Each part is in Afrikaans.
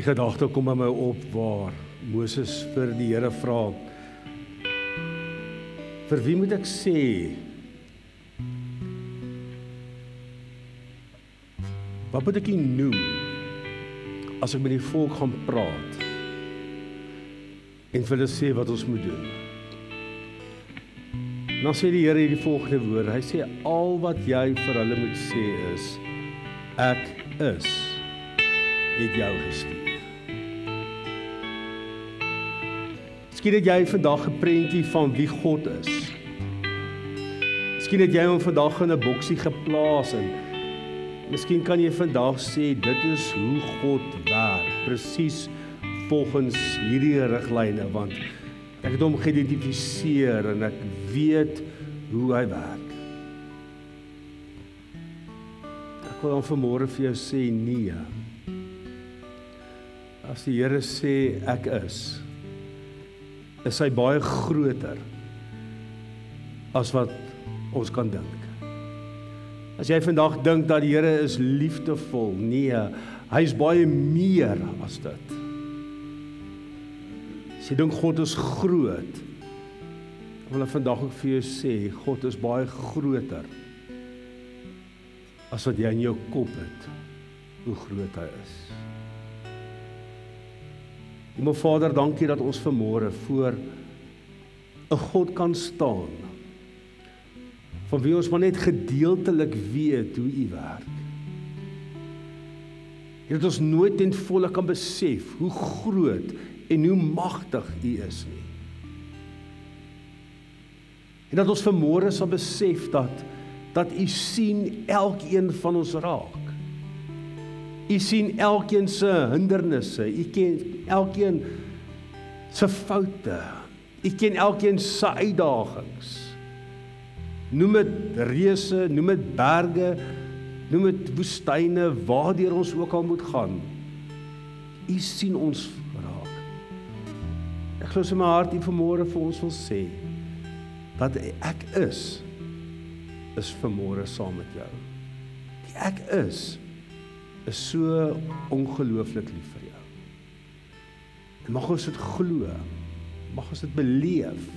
Die gedagte kom by my op waar Moses vir die Here vra: "Vir wie moet ek sê Wat moet ek noem as ek met die volk gaan praat en vir hulle sê wat ons moet doen? Dan sê die Here hierdie volgende woorde. Hy sê al wat jy vir hulle moet sê is ek is het jou gestuur. Miskien het jy vandag 'n prentjie van wie God is. Miskien het jy hom vandag in 'n boksie geplaas en Miskien kan jy vandag sê dit is hoe God werk, presies volgens hierdie riglyne want ek het hom geïdentifiseer en ek weet hoe hy werk. Ek wil dan vanmôre vir jou sê nee. As die Here sê ek is, is hy baie groter as wat ons kan dink. As jy vandag dink dat die Here is liefdevol, nee, hy is baie meer as dit. As jy dink God is groot, wil ek vandag ook vir jou sê, God is baie groter as wat jy in jou kop het hoe groot hy is. Liewe Vader, dankie dat ons vanmôre voor 'n God kan staan van wie ons maar net gedeeltelik weet hoe u werk. Hier het ons nooit ten volle kan besef hoe groot en hoe magtig u is nie. En dat ons vermoere sal besef dat dat u sien elkeen van ons raak. U sien elkeen se hindernisse, u ken elkeen se foute. U ken elkeen se uitdagings. Noem dit reuse, noem dit berge, noem dit woestyne, waardeur ons ook al moet gaan. U sien ons raak. Ek glo in my hart u vanmôre vir ons wil sê dat ek is is vanmôre saam met jou. Die ek is is so ongelooflik lief vir jou. En mag ons dit glo. Mag ons dit beleef.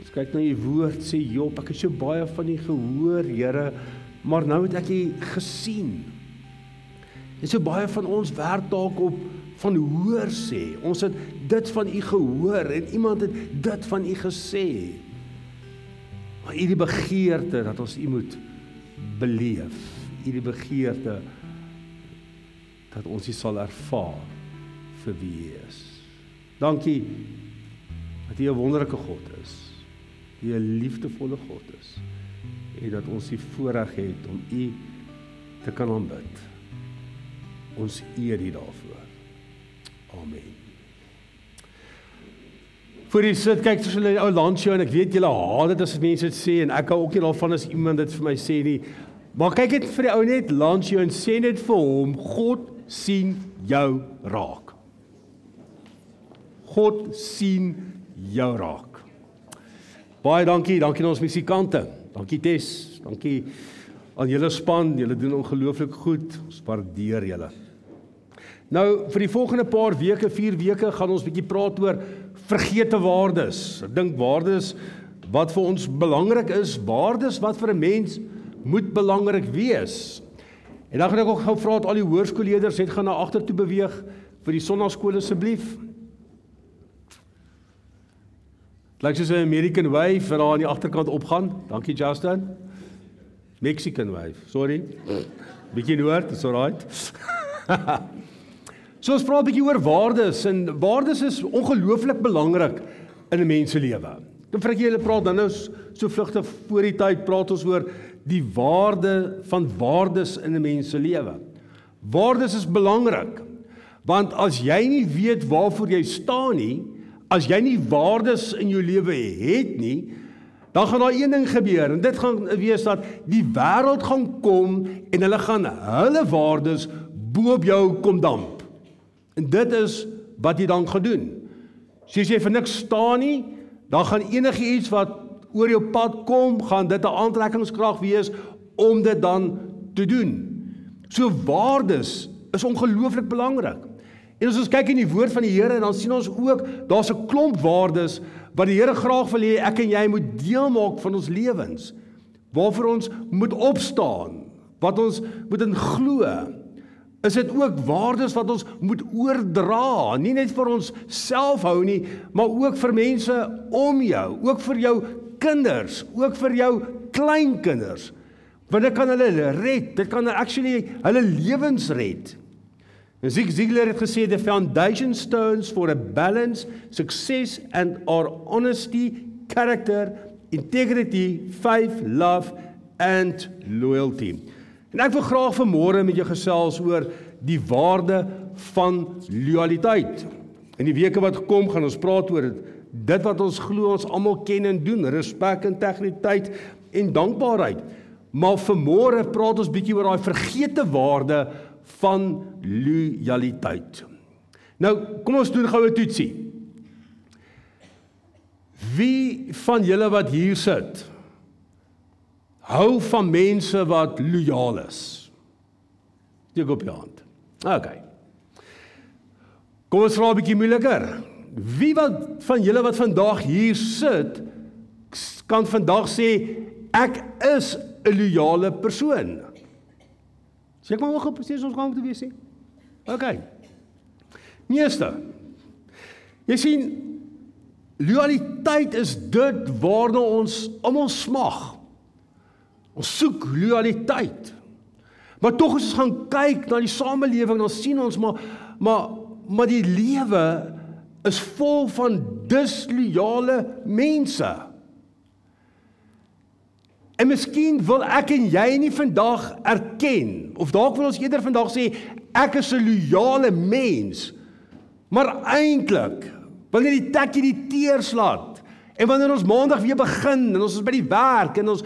Ons kyk na u woord sê Job, ek het so baie van u gehoor, Here, maar nou het ek u gesien. En so baie van ons werk dalk op van hoor sê. Ons het dit van u gehoor en iemand het dit van u gesê. Maar u die begeerte dat ons u moet beleef. U die begeerte dat ons u sal ervaar vir wie u is. Dankie dat u 'n wonderlike God is die 'n liefdevolle God is en dat ons die voorreg het om U te kan aanbid. Ons eer U daarvoor. Amen. Vir die sit kyk soos hulle ou landsjou en ek weet julle haat dit as mense dit sê en ek hou ook nie daarvan as iemand dit vir my sê nie. Maar kyk dit vir die ou net landsjou en sê net vir hom God sien jou raak. God sien jou raak. Baie dankie, dankie aan ons musikante. Dankie Tess, dankie aan julle span, julle doen ongelooflik goed. Ons waardeer julle. Nou vir die volgende paar weke, 4 weke gaan ons bietjie praat oor vergete waardes. Ek dink waardes wat vir ons belangrik is, waardes wat vir 'n mens moet belangrik wees. En dan gaan ek ook gou vra dat al die hoërskoolleerders net gaan na agter toe beweeg vir die sonnaarskool asseblief. Lyk soos 'n American wave wat daar aan die agterkant opgaan. Dankie Justin. Mexican wave. Sorry. Bietjie noord, is alright. so ons praat 'n bietjie oor waardes en waardes is ongelooflik belangrik in 'n mens se lewe. Dan vra ek julle praat dan nou so vlugtig voor die tyd praat ons oor die waarde van waardes in 'n mens se lewe. Waardes is belangrik want as jy nie weet waarvoor jy staan nie, as jy nie waardes in jou lewe het nie, dan gaan daar een ding gebeur en dit gaan wees dat die wêreld gaan kom en hulle gaan hulle waardes bo op jou kom damp. En dit is wat jy dan gaan doen. So as jy vir niks staan nie, dan gaan enigiets wat oor jou pad kom, gaan dit 'n aantrekkingskrag wees om dit dan te doen. So waardes is ongelooflik belangrik. En as ons kyk in die woord van die Here, dan sien ons ook daar's 'n klomp waardes wat die Here graag wil hê ek en jy moet deel maak van ons lewens. Waarvoor ons moet opstaan, wat ons moet in glo. Is dit ook waardes wat ons moet oordra, nie net vir ons self hou nie, maar ook vir mense om jou, ook vir jou kinders, ook vir jou kleinkinders. Want dit kan hulle red, dit kan actually hulle lewens red. En Zig Ziglar het gesê the foundation stones for a balance, success and our honesty, character, integrity, faith, love and loyalty. En ek wil graag vanmôre met jou gesels oor die waarde van loyaliteit. In die weke wat kom gaan ons praat oor dit, dit wat ons glo ons almal ken en doen, respek, integriteit en dankbaarheid. Maar vanmôre praat ons bietjie oor daai vergete waarde van lojaliteit. Nou, kom ons doen gou 'n toetsie. Wie van julle wat hier sit hou van mense wat lojaal is? Steek op jou hand. OK. Kom ons vra 'n bietjie moeiliker. Wie wat van julle wat vandag hier sit kan vandag sê ek is 'n lojale persoon? Sê ek maar ook presies ons gaan moet wees sê. OK. Meeste. Jy sien loyaliteit is dit waarna ons almal smag. Ons soek loyaliteit. Maar tog as ons gaan kyk na die samelewing dan sien ons maar maar maar die lewe is vol van dislojale mense. En miskien wil ek en jy nie vandag erken of dalk wil ons eerder vandag sê ek is 'n loyale mens. Maar eintlik wanneer die tekkie die teers laat en wanneer ons maandag weer begin en ons is by die werk en ons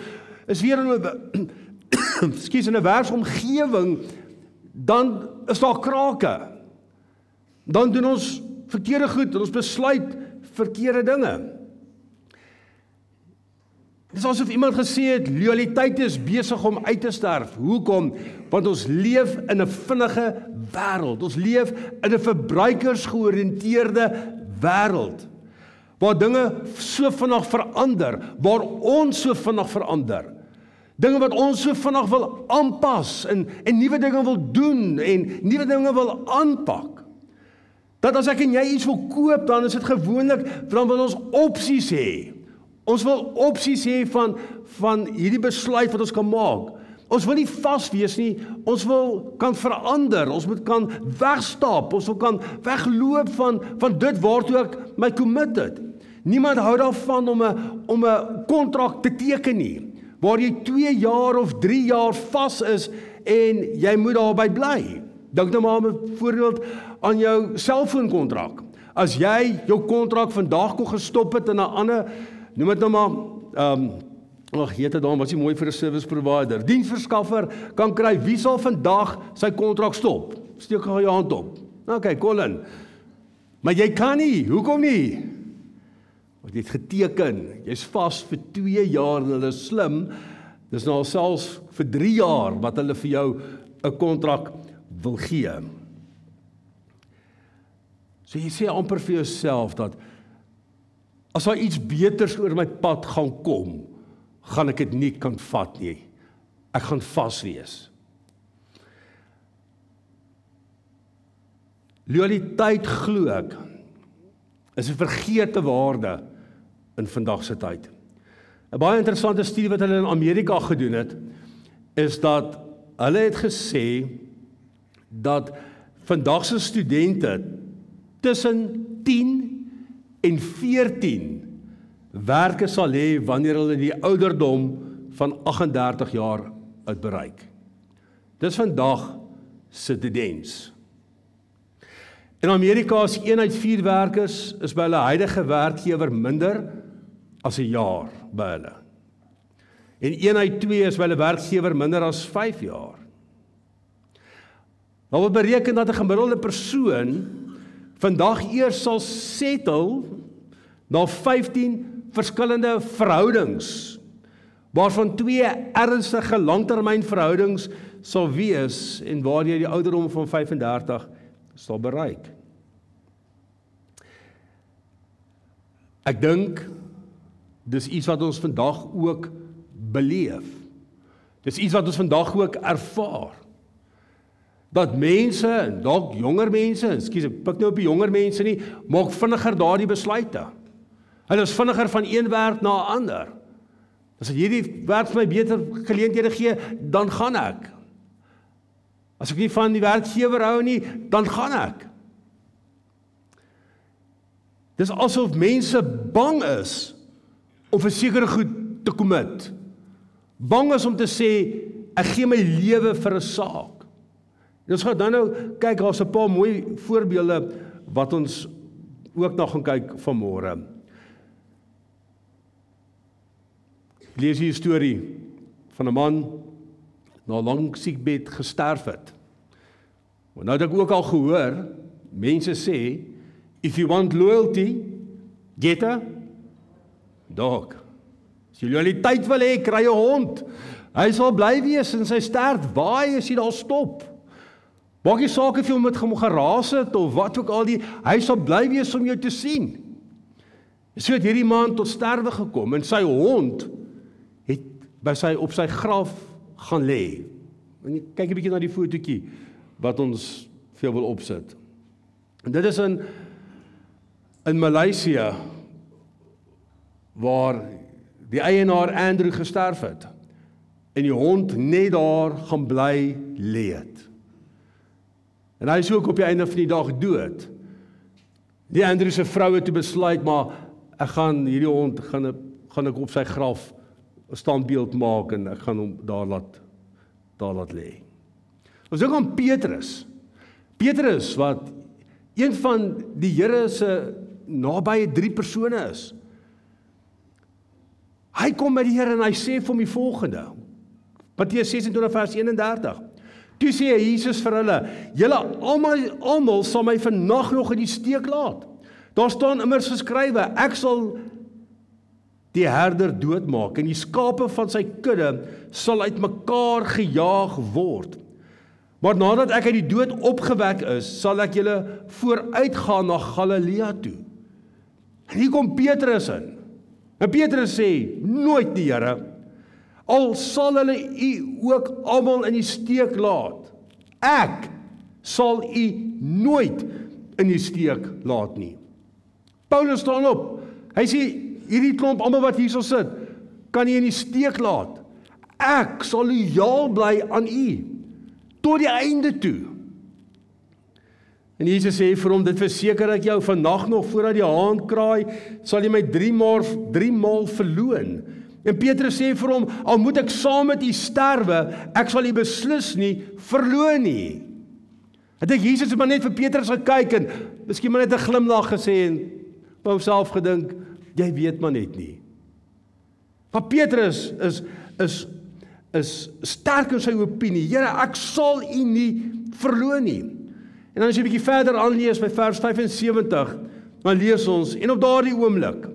is weer in 'n skuis in 'n werksomgewing dan is daar krake. Dan doen ons verkeerde goed en ons besluit verkeerde dinge. Dit is asof iemand gesê het loyaliteit is besig om uit te sterf. Hoekom? Want ons leef in 'n vinnige wêreld. Ons leef in 'n verbruikersgeoriënteerde wêreld waar dinge so vinnig verander, waar ons so vinnig verander. Dinge wat ons so vinnig wil aanpas en en nuwe dinge wil doen en nuwe dinge wil aanpak. Dat as ek en jy iets wil koop, dan is dit gewoonlik dan wil ons opsies hê. Ons wil opsies hê van van hierdie besluit wat ons kan maak. Ons wil nie vas wees nie. Ons wil kan verander. Ons moet kan wegstap. Ons wil kan wegloop van van dit waartoe ek my committed. Niemand hou daarvan om 'n om 'n kontrak te teken nie waar jy 2 jaar of 3 jaar vas is en jy moet daarby bly. Dink nou maar 'n voorbeeld aan jou selfoonkontrak. As jy jou kontrak vandag kon gestop het in 'n ander noem dit nou maar ehm um, ag gee dit dan was jy mooi vir 'n service provider. Diensverskaffer kan kry wie sal vandag sy kontrak stop. Steek gou jou hand op. Okay, Colin. Maar jy kan nie. Hoekom nie? Want jy het geteken. Jy's vas vir 2 jaar en hulle is slim. Dis nou selfs vir 3 jaar wat hulle vir jou 'n kontrak wil gee. So jy sê amper vir jouself dat As daar iets beters oor my pad gaan kom, gaan ek dit nie kan vat nie. Ek gaan vas wees. Loyaliteit glo ek is 'n vergete waarde in vandag se tyd. 'n Baie interessante studie wat hulle in Amerika gedoen het, is dat hulle het gesê dat vandag se studente tussen 10 en 14 werke sal hê wanneer hulle die ouderdom van 38 jaar uitbereik. Dis vandag se tendens. In Amerika is 1 uit 4 werkers is by hulle huidige werkgewer minder as 'n jaar by hulle. En 1 uit 2 is by hulle werkgewer minder as 5 jaar. Daar word bereken dat 'n gemiddelde persoon vandag eers sal settle na 15 verskillende verhoudings waarvan twee ernstige langtermynverhoudings sal wees en waar jy die ouderdom van 35 sal bereik. Ek dink dis iets wat ons vandag ook beleef. Dis iets wat ons vandag ook ervaar. Dat mense, dalk jonger mense, ekskuus ek pik nou op die jonger mense nie, maak vinniger daardie besluite. Hulle is vinniger van een werk na 'n ander. As hierdie werk vir my beter geleenthede gee, dan gaan ek. As ek nie van die werkgewer hou nie, dan gaan ek. Dis asof mense bang is om vir sekere goed te commit. Bang is om te sê ek gee my lewe vir 'n saak. En ons gaan dan nou kyk, daar's 'n paar mooi voorbeelde wat ons ook nog gaan kyk vanmôre. Lees hier 'n storie van 'n man na 'n lang siekbed gesterf het. Maar nou het ek ook al gehoor mense sê if you want loyalty get a dog. As jy loyaliteit wil hê, kry 'n hond. Hy sal bly wees in sy sterf. Waar is hy daar stop? Maak nie saak of jy met hom geraas het of wat ook al die hy sal bly wees om jou te sien. So het hierdie man tot sterwe gekom en sy hond by sy op sy graf gaan lê. En kyk 'n bietjie na die fotootjie wat ons vir wil opsit. En dit is in in Maleisië waar die eienaar Andrew gesterf het en die hond net daar gaan bly lê het. En hy is ook op die einde van die dag dood. Die Andrew se vroue het besluit maar ek gaan hierdie hond gaan gaan ek op sy graf 'n standbeeld maak en ek gaan hom daar laat daar laat lê. Ons dink aan Petrus. Petrus wat een van die Here se nabye drie persone is. Hy kom by die Here en hy sê vir hom die volgende. Matteus 26 vers 31. Toe sê Jesus vir hulle: "Julle almal almal sal my vannag nog in die steek laat." Daar staan immers geskrywe: "Ek sal die herder doodmaak en die skape van sy kudde sal uitmekaar gejaag word. Maar nadat ek uit die dood opgewek is, sal ek julle vooruitgaan na Galilea toe. En hier kom Petrus in. En Petrus sê: "Nooit die Here al sal hulle u ook almal in die steek laat. Ek sal u nooit in die steek laat nie." Paulus staan op. Hy sê hierdie klomp almal wat hierso sit, kan u in die steek laat. Ek sal lojaal bly aan u tot die einde toe. En Jesus sê vir hom dit verseker ek jou vannag nog voordat die haan kraai, sal jy my 3 maal 3 maal verloon. En Petrus sê vir hom, al moet ek saam met u sterwe, ek sal u beslis nie verloon nie. Ek dink Jesus het maar net vir Petrus gekyk en miskien maar net 'n glimlag gesê en by homself gedink, jy weet maar net nie. Maar Petrus is is is sterk in sy opinie. Here, ek sal U nie verloon nie. En dan as jy 'n bietjie verder aanlees by vers 75, dan lees ons en op daardie oomblik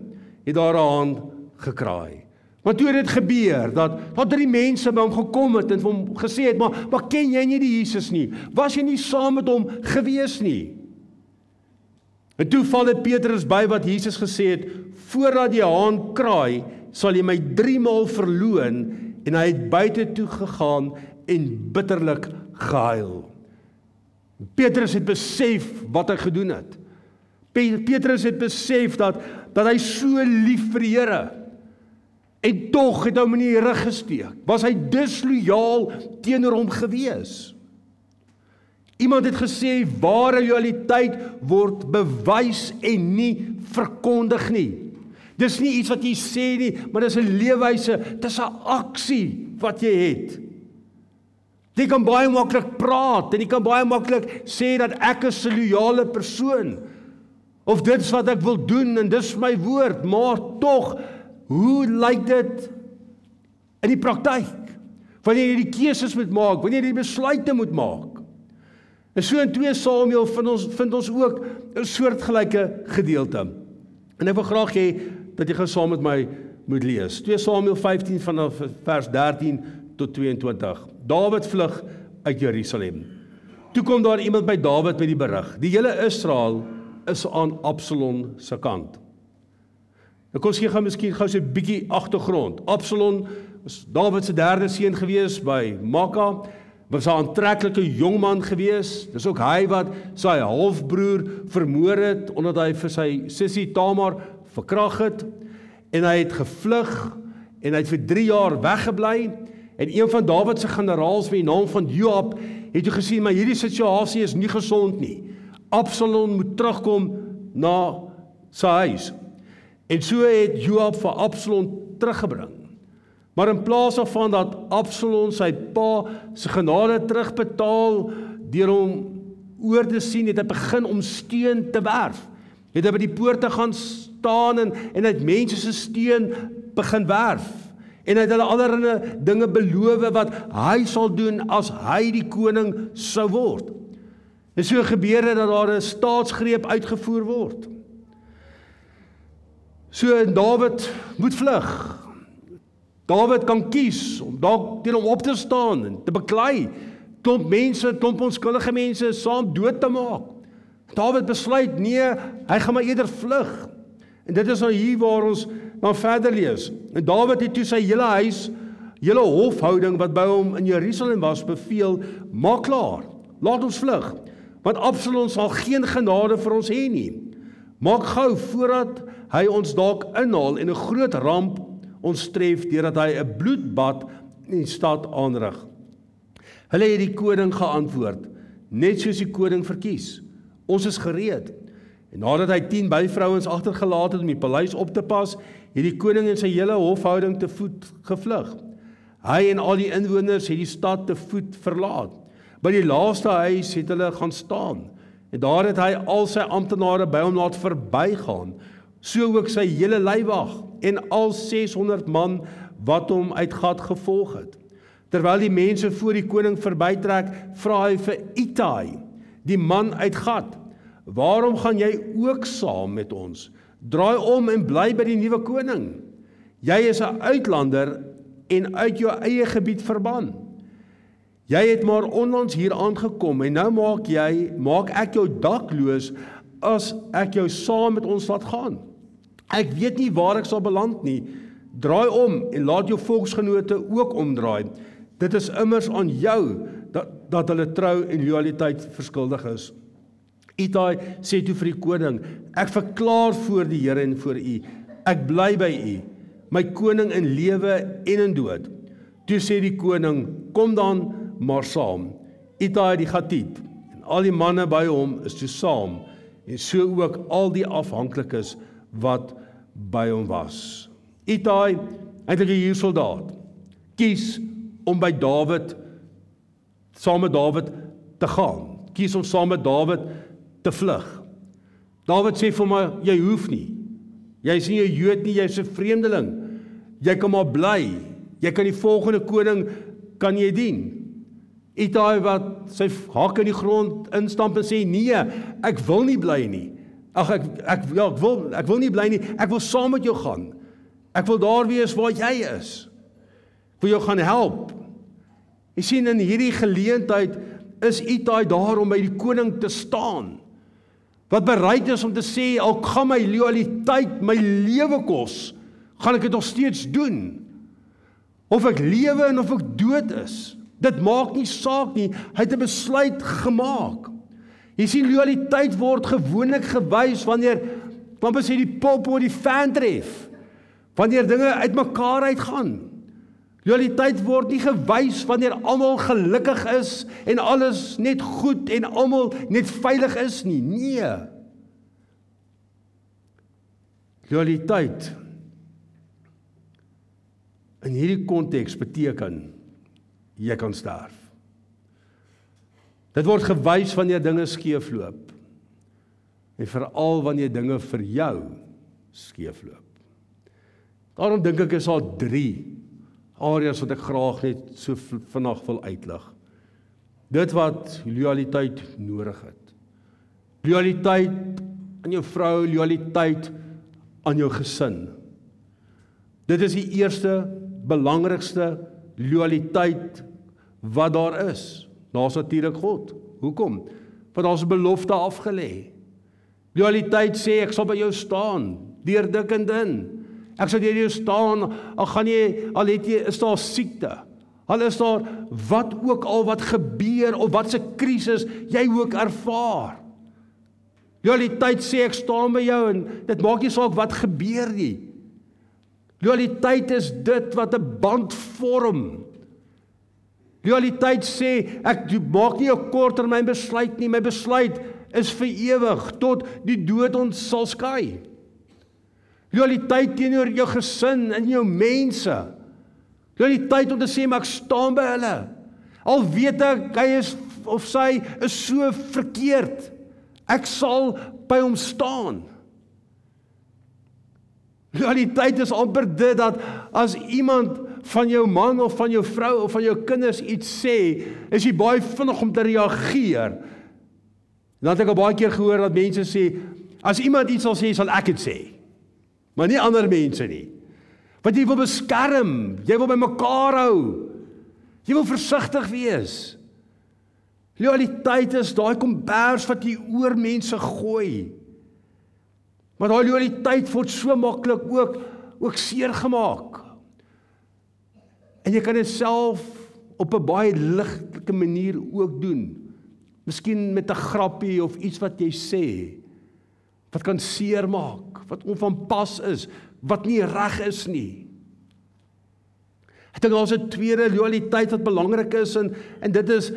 het daar 'n haan gekraai. Maar toe het dit gebeur dat daar drie mense by hom gekom het en hom gesê het, "Maar, maar ken jy nie die Jesus nie? Was jy nie saam met hom gewees nie?" En toe val dit Petrus by wat Jesus gesê het, voordat die haan kraai, sal jy my 3 maal verloon en hy het buite toe gegaan en bitterlik gehuil. Petrus het besef wat hy gedoen het. Petrus het besef dat dat hy so lief vir die Here en tog het hom in die rug gesteek. Was hy dislojaal teenoor hom gewees? Iemand het gesê ware lojaliteit word bewys en nie verkondig nie. Dis nie iets wat jy sê nie, maar dis 'n leefwyse, dis 'n aksie wat jy het. Jy kan baie maklik praat en jy kan baie maklik sê dat ek 'n lojale persoon of dit is wat ek wil doen en dis my woord, maar tog hoe lyk dit in die praktyk? Wanneer jy die keuses moet maak, wanneer jy die besluite moet maak. En so in 2 Samuel vind ons vind ons ook 'n soortgelyke gedeelte. En ek wil graag hê dat jy gou saam met my moet lees. 2 Samuel 15 vanaf vers 13 tot 22. Dawid vlug uit Jerusalem. Toe kom daar iemand by Dawid met die berig: "Die hele Israel is aan Absalom se kant." Nou kom sien gaan miskien gou so 'n bietjie agtergrond. Absalom was Dawid se derde seun gewees by Maaka. Was 'n aantreklike jong man gewees. Dis ook hy wat sy halfbroer vermoor het omdat hy vir sy sussie Tamar verkrag het en hy het gevlug en hy het vir 3 jaar weggebly en een van Dawid se generaals met die naam van Joab het jy gesien maar hierdie situasie is nie gesond nie. Absalom moet terugkom na sy huis. En so het Joab vir Absalom teruggebring. Maar in plaas daarvan dat Absalom sy pa se genade terugbetaal deur hom oor te sien, het hy begin om steen te werf. Het hy by die poorte gaan staan en en het mense se steen begin werf. En hy het hulle allerlei dinge beloof wat hy sal doen as hy die koning sou word. En so gebeur dit dat daar 'n staatsgreep uitgevoer word. So Dawid moet vlug. Dawid kan kies om dalk teen hom op te staan en te beklei, klomp mense, klomp onskuldige mense saam dood te maak. Dawid besluit nee, hy gaan maar eerder vlug. En dit is nou hier waar ons dan verder lees. En Dawid het toe sy hele huis, hele hofhouding wat by hom in Jerusalem was, beveel: "Maak klaar. Laat ons vlug, want Absalom sal geen genade vir ons hê nie. Maak gou voordat hy ons dalk inhaal en 'n groot ramp ons tref deurdat hy 'n bloedbad in die stad aanrig." Hulle het die koning geantwoord: "Net soos die koning verkies. Ons is gereed." En nadat hy 10 byvrouens agtergelaat het om die paleis op te pas, het die koning en sy hele hofhouding te voet gevlug. Hy en al die inwoners het die stad te voet verlaat. By die laaste huis het hulle gaan staan. En daar het hy al sy amptenare by hom laat verbygaan, so ook sy hele leiwag en al 600 man wat hom uit Gat gevolg het. Terwyl die mense voor die koning verbytrek, vra hy vir Itai, die man uit Gat, "Waarom gaan jy ook saam met ons?" Draai om en bly by die nuwe koning. Jy is 'n uitlander en uit jou eie gebied verban. Jy het maar onlangs hier aangekom en nou maak jy maak ek jou dakloos as ek jou saam met ons laat gaan. Ek weet nie waar ek sal beland nie. Draai om en laat jou volksgenote ook omdraai. Dit is immers aan jou dat dat hulle trou en lojaliteit verskuldig is. Itai sê toe vir die koning: Ek verklaar voor die Here en voor u, ek bly by u, my koning in lewe en in dood. Toe sê die koning: Kom dan maar saam. Itai die Gatit en al die manne by hom is toe saam en so ook al die afhanklikes wat by hom was. Itai, eintlik 'n hier soldaat, kies om by Dawid saam met Dawid te gaan. Kies om saam met Dawid te vlug. Dawid sê vir my jy hoef nie. Jy's nie 'n Jood nie, jy's 'n vreemdeling. Jy kan maar bly. Jy kan die volgende koning kan jy dien. Itai wat sy hak in die grond instamp en sê nee, ek wil nie bly nie. Ag ek ek ja, ek wil ek wil nie bly nie. Ek wil saam met jou gaan. Ek wil daar wees waar jy is. Ek wil jou gaan help. Jy sien in hierdie geleentheid is Itai daar om by die koning te staan wat bereid is om te sê al gaan my loyaliteit my lewe kos, gaan ek dit nog steeds doen. Of ek lewe en of ek dood is, dit maak nie saak nie. Hy het 'n besluit gemaak. Jy sien loyaliteit word gewoonlik gewys wanneer want as jy die pop of die fan tref, wanneer dinge uitmekaar uitgaan. Loyaliteit word nie gewys wanneer almal gelukkig is en alles net goed en almal net veilig is nie. Nee. Loyaliteit in hierdie konteks beteken jy kan sterf. Dit word gewys wanneer dinge skeefloop. En veral wanneer dinge vir jou skeefloop. Daarom dink ek is daar 3 areas wat ek graag net so vinnig wil uitlig. Dit wat loyaliteit nodig het. Loyaliteit aan jou vrou, loyaliteit aan jou gesin. Dit is die eerste belangrikste loyaliteit wat daar is. Naas natuurlik God. Hoekom? Want 'n belofte afgelê. Loyaliteit sê ek sal by jou staan deur dik en dun. Ek sal deur jou staan al gaan jy al het jy is daar siekte. Al is daar wat ook al wat gebeur of wat se krisis jy ook ervaar. Loyaliteit sê ek staan by jou en dit maak nie saak wat gebeur nie. Loyaliteit is dit wat 'n band vorm. Loyaliteit sê ek maak nie 'n korttermyn besluit nie, my besluit is vir ewig tot die dood ons sal skei. Loyaliteit teenoor jou gesin en jou mense. Loyaliteit om te sê maar ek staan by hulle. Al weet ek hy is of sy is so verkeerd. Ek sal by hom staan. Loyaliteit is amper dit dat as iemand van jou man of van jou vrou of van jou kinders iets sê, is jy baie vinnig om te reageer. Dan het ek al baie keer gehoor dat mense sê as iemand iets sal sê, sal ek dit sê. Maar nie ander mense nie. Want jy wil beskerm, jy wil by mekaar hou. Jy wil versigtig wees. Loyaliteit is daai kombers wat jy oor mense gooi. Maar daai loyaliteit word so maklik ook ook seer gemaak. En jy kan dit self op 'n baie ligtelike manier ook doen. Miskien met 'n grappie of iets wat jy sê wat kan seermaak, wat onvanpas is, wat nie reg is nie. Ek dink daar's 'n tweede loyaliteit wat belangrik is en en dit is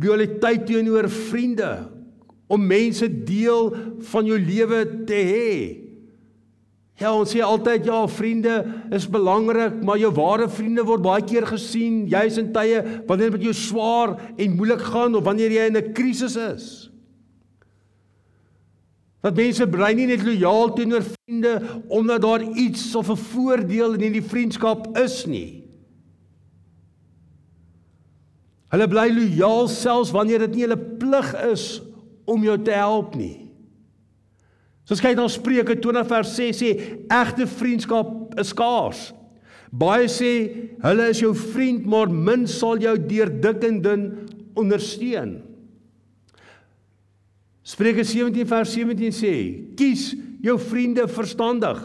loyaliteit teenoor vriende om mense deel van jou lewe te hê. Ja, ons sê altyd ja, vriende is belangrik, maar jou ware vriende word baie keer gesien juis in tye wanneer dit met jou swaar en moeilik gaan of wanneer jy in 'n krisis is. Dat mense bly nie net lojaal teenoor vriende omdat daar iets of 'n voordeel in hierdie vriendskap is nie. Hulle bly lojaal selfs wanneer dit nie hulle plig is om jou te help nie. So as kyk na Spreuke 20 vers 6 sê egte vriendskap is skaars. Baie sê hulle is jou vriend, maar min sal jou deur dik en dun ondersteun. Spreuke 17 vers 17 sê: Kies jou vriende verstandig.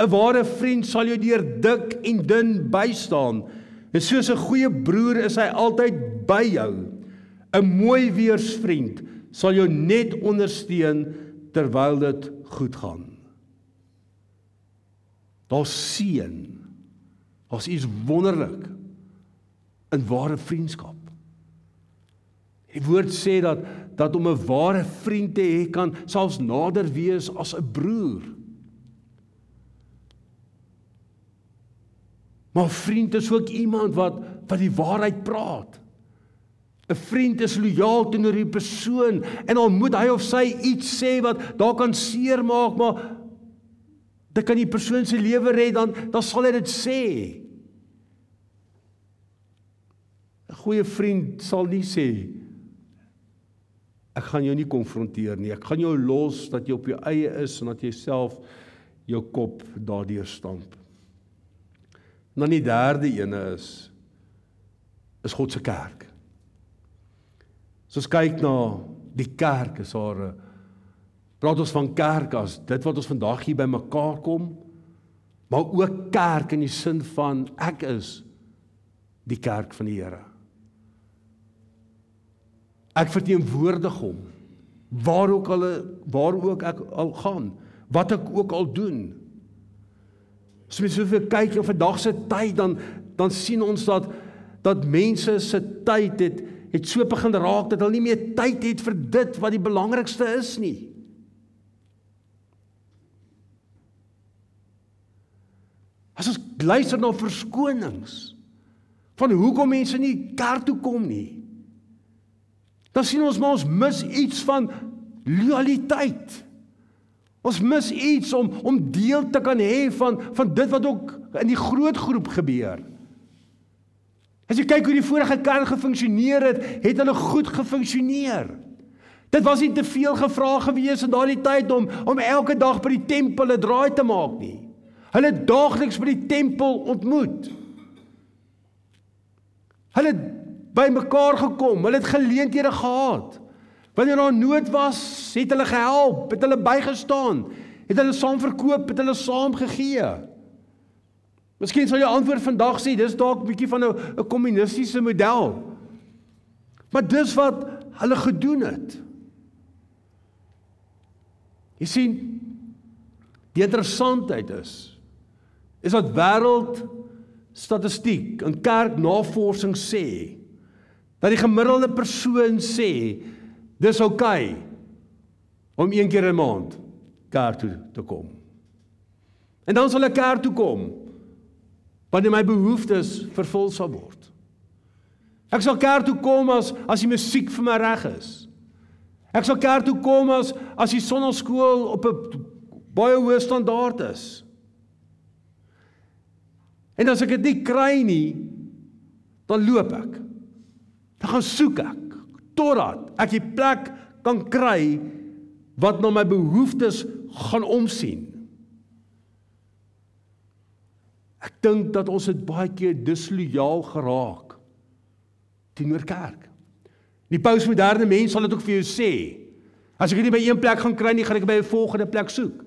'n Ware vriend sal jou deur dik en dun bystaan. En soos 'n goeie broer is hy altyd by jou. 'n Mooi weersvriend sal jou net ondersteun terwyl dit goed gaan. Daar's seën. Daar's iets wonderlik in ware vriendskap. Die woord sê dat dat om 'n ware vriend te hê kan selfs nader wees as 'n broer. Maar vriend is ook iemand wat wat die waarheid praat. 'n Vriend is lojaal teenoor die persoon en al moet hy of sy iets sê wat daar kan seermaak, maar dit kan die persoon se lewe red dan dan sal hy dit sê. 'n Goeie vriend sal nie sê ek gaan jou nie konfronteer nie. Ek gaan jou los dat jy op jou eie is en dat jy self jou kop daardeur stamp. Dan die derde ene is is God se kerk. As ons kyk na die kerk, is daar 'n praat ons van kerk as dit wat ons vandag hier bymekaar kom, maar ook kerk in die sin van ek is die kerk van die Here. Ek verteenwoordig hom waar ook al waar ook ek al gaan, wat ek ook al doen. As mens so vir kyk op vandag se tyd dan dan sien ons dat dat mense se tyd het het so begin raak dat hulle nie meer tyd het vir dit wat die belangrikste is nie. As ons luister na verskonings van hoekom mense nie kerk toe kom nie. Dan sien ons maar ons mis iets van loyaliteit. Ons mis iets om om deel te kan hê van van dit wat ook in die groot groep gebeur. As jy kyk hoe die vorige kerk gefunksioneer het, het hulle goed gefunksioneer. Dit was nie te veel gevra gewees in daardie tyd om om elke dag by die tempel 'n draai te maak nie. Hulle daagliks by die tempel ontmoet. Hulle het by mekaar gekom, hulle het geleenthede gehad. Wanneer daar nood was, het hulle gehelp, het hulle bygestaan, het hulle saam verkoop, het hulle saam gegee. Miskien sal jou antwoord vandag sê dis dalk 'n bietjie van 'n 'n kommunistiese model. Maar dis wat hulle gedoen het. Jy sien die interessantheid is is dat wêreld statistiek en kerknavorsing sê dat die gemiddelde persoon sê dis oukei okay om een keer 'n maand kerk toe te kom. En dan sal ek kerk toe kom wanneer my behoeftes vervul sal word. Ek sal kerk toe kom as as die musiek vir my reg is. Ek sal kerk toe kom as as die sonnaskool op 'n baie hoë standaard is. En as ek dit nie kry nie, dan loop ek. Dan gaan soek ek totdat ek die plek kan kry wat na my behoeftes gaan omsien. Ek dink dat ons dit baie keer dislojaal geraak teenoor kerk. Die postmoderne mens sal dit ook vir jou sê. As ek dit nie by een plek gaan kry nie, gaan ek by 'n volgende plek soek.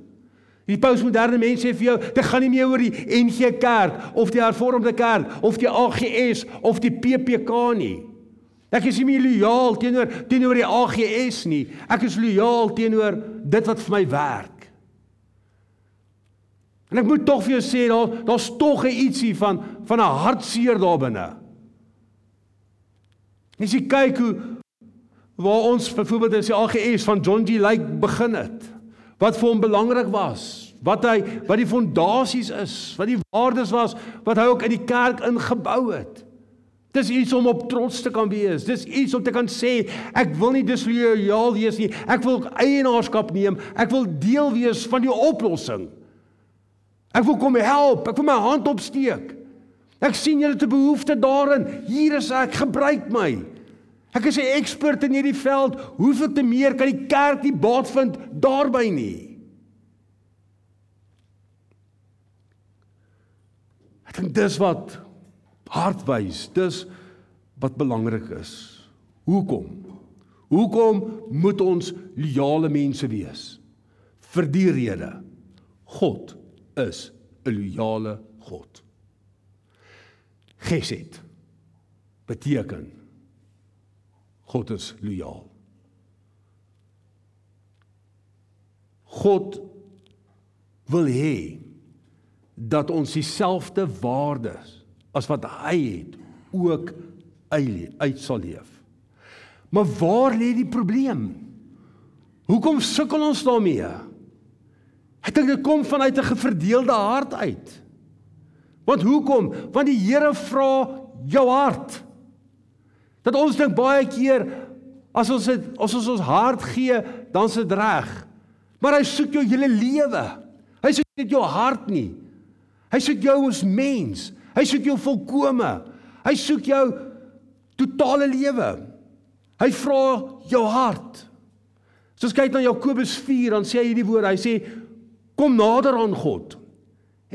Die postmoderne mens sê vir jou, dit gaan nie meer oor die NG Kerk of die Hervormde Kerk of die AGS of die PPK nie. Ek is nie meer lojaal teenoor teenoor die AGS nie. Ek is lojaal teenoor dit wat vir my werk. En ek moet tog vir jou sê daar daar's tog 'n ietsie van van 'n hartseer daar binne. As jy kyk hoe waar ons byvoorbeeld as die AGS van John G Lake begin het, wat vir hom belangrik was, wat hy wat die fondasies is, wat die waardes was wat hy ook in die kerk ingebou het. Dis iets om op trots te kan wees. Dis iets om te kan sê ek wil nie dislojaal wees nie. Ek wil eienaarskap neem. Ek wil deel wees van die oplossing. Ek wil kom help. Ek wil my hand opsteek. Ek sien julle te behoefte daarin. Hier is ek, gebruik my. Ek is 'n ekspert in hierdie veld. Hoeveel te meer kan die kerk nie baat vind daarby nie? Ek dink dis wat hart wys. Dis wat belangrik is. Hoekom? Hoekom moet ons loyale mense wees? Vir die rede God is 'n loyale God. Geset beteken God is loyaal. God wil hê dat ons dieselfde waardes as wat hy het ook uit sal leef. Maar waar lê die probleem? Hoekom sukkel ons daarmee? Ek dink dit kom vanuit 'n geverdeelde hart uit. Want hoekom? Want die Here vra jou hart. Dat ons dink baie keer as ons het, as ons ons hart gee, dan is dit reg. Maar hy soek jou hele lewe. Hy soek nie jou hart nie. Hy soek jou as mens. Hy soek jou volkome. Hy soek jou totale lewe. Hy vra jou hart. Soos kyk na Jakobus 4, dan sê hy hierdie woord. Hy sê kom nader aan God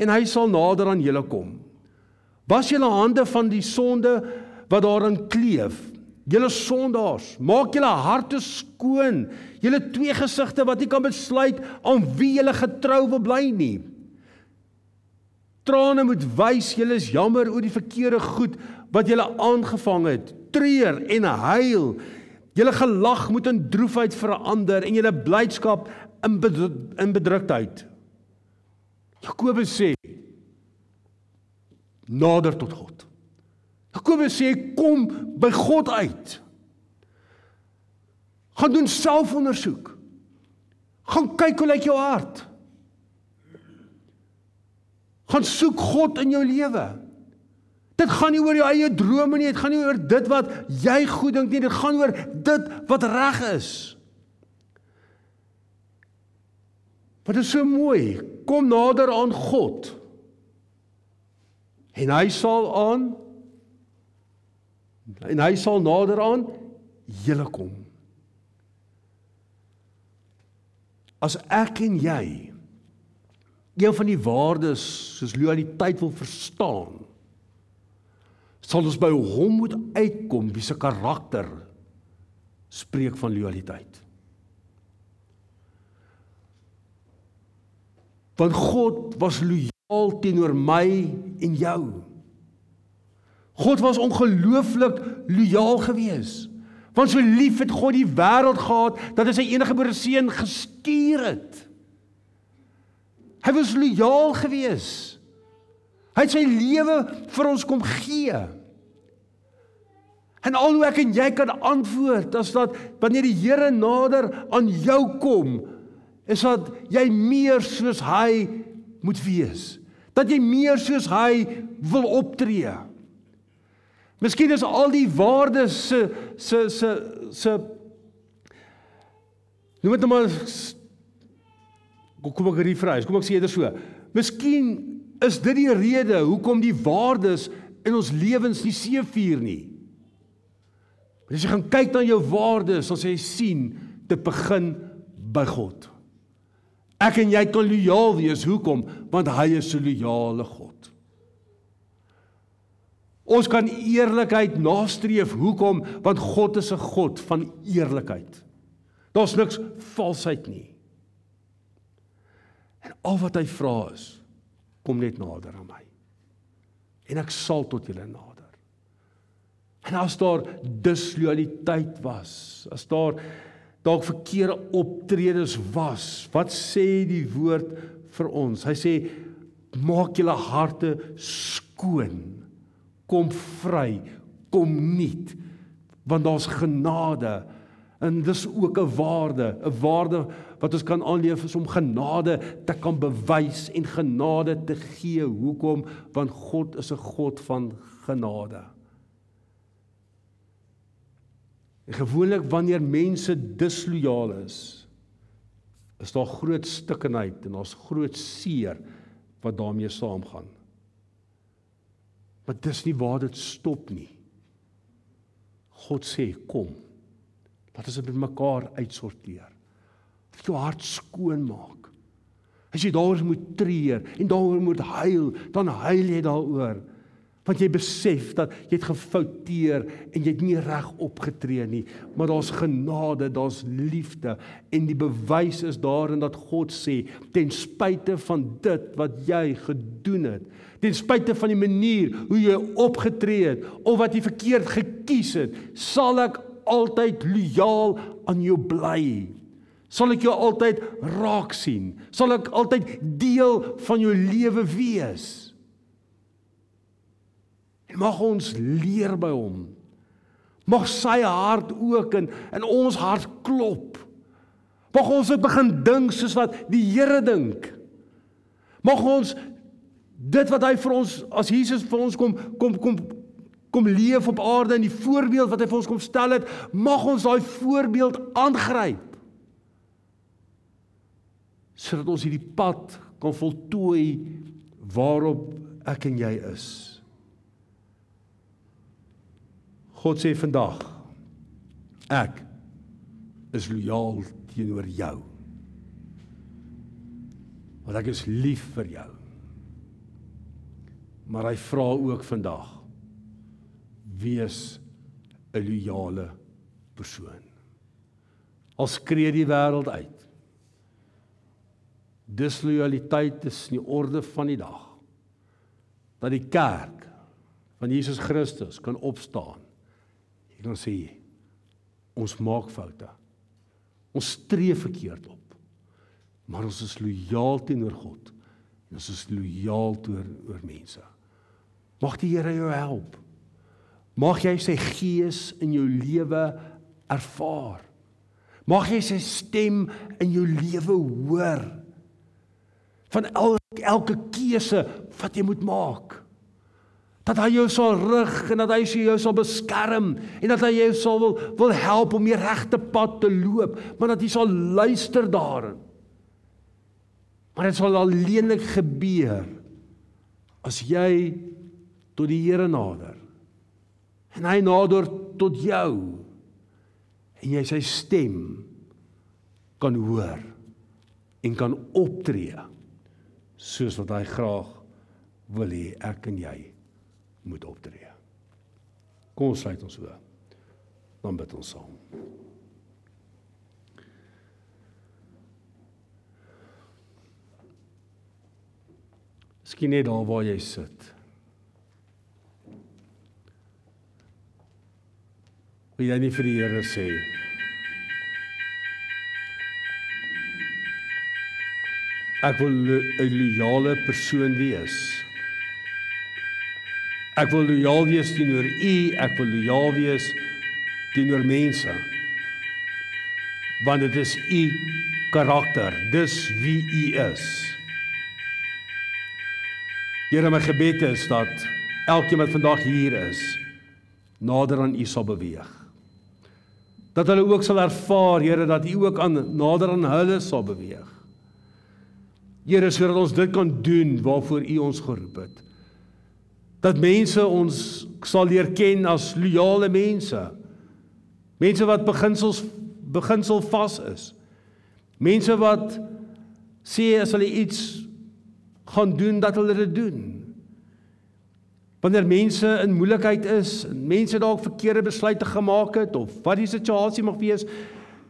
en hy sal nader aan julle kom. Was julle hande van die sonde wat daarin kleef. Julle sondaars, maak julle harte skoon. Julle twee gesigte wat nie kan besluit aan wie julle getrou wil bly nie. Trane moet wys julle is jammer oor die verkeerde goed wat julle aangevang het. Treur en huil. Julle gelag moet in droefheid verander en julle blydskap in in bedruktheid. Jakobus sê nader tot God. Jakobus sê kom by God uit. Gaan doen selfondersoek. Gaan kyk hoe lyk jou hart. Gaan soek God in jou lewe. Dit gaan nie oor jou eie drome nie, dit gaan nie oor dit wat jy goed dink nie, dit gaan oor dit wat reg is. Wat is so mooi, kom nader aan God. En hy sal aan en hy sal nader aan julle kom. As ek en jy een van die waardes soos loyaliteit wil verstaan sal ons by hom moet uitkom wie se karakter spreek van loyaliteit. Want God was loyaal teenoor my en jou. God was ongelooflik lojaal geweest. Want so lief het God die wêreld gehad dat hy sy enige gebore seun gestuur het. Hy was lojaal geweest. Hy het sy lewe vir ons kom gee. En al hoe ek en jy kan antwoord as dat wanneer die Here nader aan jou kom, is dat jy meer soos hy moet wees. Dat jy meer soos hy wil optree. Miskien is al die waardes se se se se Noem dit nou maar kom ek refreis, kom ek sê dit so. Miskien is dit die rede hoekom die waardes in ons lewens nie seëvier nie. As jy gaan kyk na jou waardes, sal jy sien dit begin by God. Ek en jy kan lojaal wees. Hoekom? Want hy is 'n lojale God. Ons kan eerlikheid nastreef. Hoekom? Want God is 'n God van eerlikheid. Daar's niks valsheid nie. En al wat hy vra is, kom net nader aan my. En ek sal tot julle nader. En as daar disloyaliteit was, as daar dalk verkeerde optredes was, wat sê die woord vir ons? Hy sê maak julle harte skoon kom vry, kom nuut. Want daar's genade en dis ook 'n waarde, 'n waarde wat ons kan aanleef is om genade te kan bewys en genade te gee. Hoekom? Want God is 'n God van genade. En gewoonlik wanneer mense dislojaal is, is daar groot stikkenheid en daar's groot seer wat daarmee saamgaan. Maar dis nie waar dit stop nie. God sê kom. Laat ons dit met mekaar uitsorteer. Dat jou hart skoon maak. As jy daaroor moet treur en daaroor moet huil, dan huil jy daaroor want jy besef dat jy het gefouteer en jy het nie reg opgetree nie. Maar daar's genade daar's liefde. En die bewys is daarin dat God sê ten spyte van dit wat jy gedoen het ten spyte van die manier hoe jy opgetree het of wat jy verkeerd gekies het sal ek altyd lojaal aan jou bly. Sal ek jou altyd raak sien. Sal ek altyd deel van jou lewe wees mag ons leer by hom. Mag sy hart ook in in ons hart klop. Mag ons begin dink soos wat die Here dink. Mag ons dit wat hy vir ons as Jesus vir ons kom kom kom kom leef op aarde en die voorbeeld wat hy vir ons kom stel het, mag ons daai voorbeeld aangryp. sodat ons hierdie pad kan voltooi waarop ek en jy is. God sê vandag ek is lojaal teenoor jou. Want ek is lief vir jou. Maar hy vra ook vandag wees 'n lojale persoon. Al skree die wêreld uit. Dislojaliteit is nie orde van die dag. Dat die kerk van Jesus Christus kan opstaan Jy kan sê ons maak foute. Ons stree verkeerd op. Maar ons is lojaal teenoor God. En ons is lojaal teenoor oor mense. Mag die Here jou help. Mag jy sy gees in jou lewe ervaar. Mag jy sy stem in jou lewe hoor. Van elke elke keuse wat jy moet maak dat hy jou sal rig en dat hy jou sal beskerm en dat hy jou sal wil wil help om die regte pad te loop, maar dat jy sal luister daarin. Maar dit sal alleenlik gebeur as jy tot die Here nader. En hy nader tot jou en jy sy stem kan hoor en kan optree soos wat hy graag wil hê ek en jy moet optree. Kom ons sluit ons oë. Dan bid ons saam. Miskien net daar waar jy sit. Wil jy nie vir die Here sê Ek wil 'n loyale persoon wees. Ek wil loyaal wees teenoor U, ek wil loyaal wees teenoor mense. Want dit is U karakter, dis wie U is. Here, my gebed is dat elkeen wat vandag hier is, nader aan U sal beweeg. Dat hulle ook sal ervaar, Here, dat U ook aan nader aan hulle sal beweeg. Here, sodat ons dit kan doen waarvoor U ons geroep het. Dat mense ons sal leer ken as loyale mense. Mense wat beginsels beginsel vas is. Mense wat sê as hulle iets gaan doen dat hulle dit doen. Wanneer mense in moeilikheid is, mense dalk verkeerde besluite gemaak het of wat die situasie mag wees,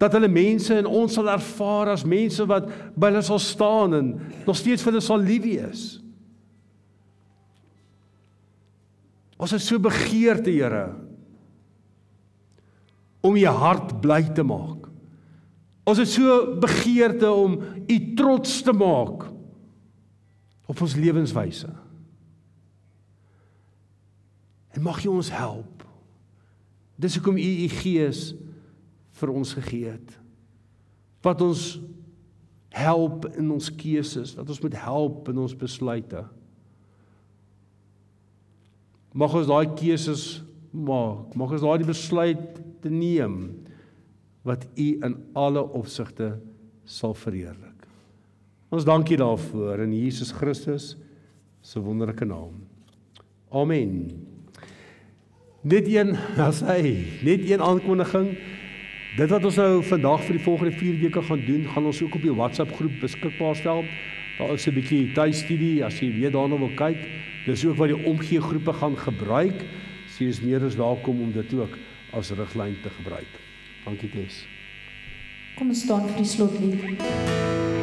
dat hulle mense en ons sal ervaar as mense wat by hulle sal staan en nog steeds vir hulle sal lief wees. Ons is so begeerte, Here, om u hart bly te maak. Ons is so begeerte om u trots te maak op ons lewenswyse. En mag U ons help. Dis hoekom U U Gees vir ons gegee het. Wat ons help in ons keuses, wat ons moet help in ons besluite. Mag ons daai keuses maak, mag ons daai besluit te neem wat U in alle opsigte sal verheerlik. Ons dankie daarvoor in Jesus Christus se wonderlike naam. Amen. Net een as hy, net een aankondiging. Dit wat ons nou vandag vir die volgende 4 weke gaan doen, gaan ons ook op die WhatsApp groep beskikbaar stel. Daar is 'n bietjie tuistudie as jy weer daarna wil kyk. Dis ook wat die omgee groepe gaan gebruik. Sy is meer as welkom om dit ook as riglyn te gebruik. Dankie Tess. Kom ons staan vir die slotlied.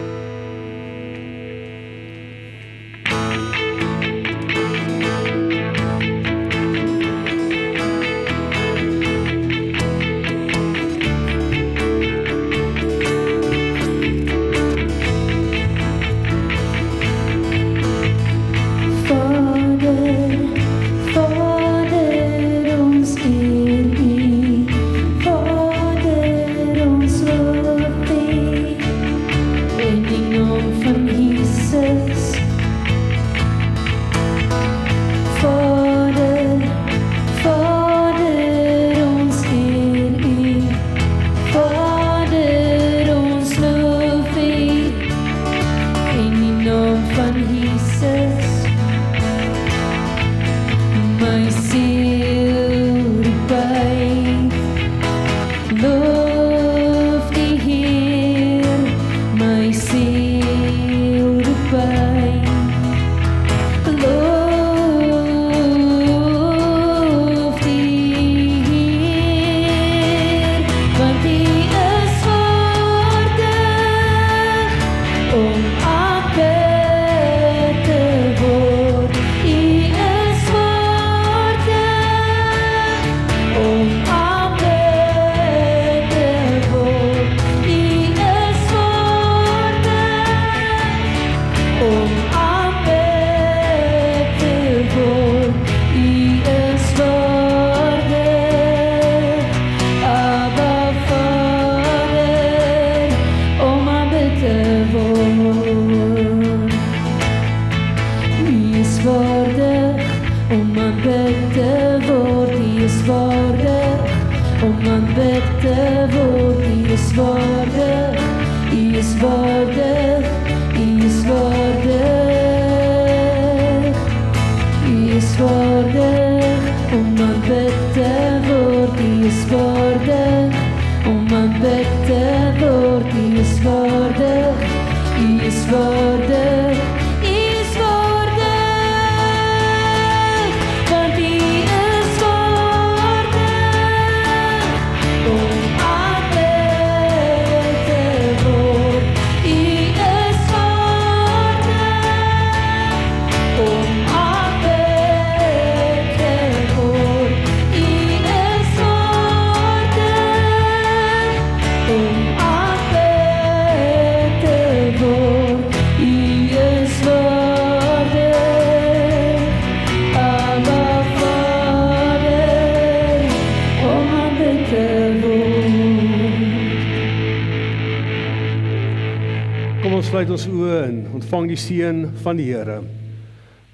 Ontvang die seën van die Here.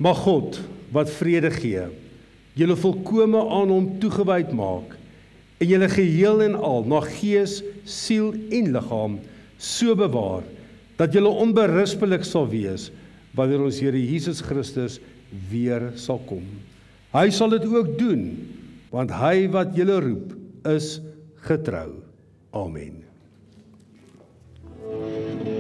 Mag God wat vrede gee, julle volkome aan hom toegewyd maak en julle geheel en al na gees, siel en liggaam so bewaar dat julle onberispelik sal wees wanneer ons Here Jesus Christus weer sal kom. Hy sal dit ook doen want hy wat julle roep is getrou. Amen. Thank you.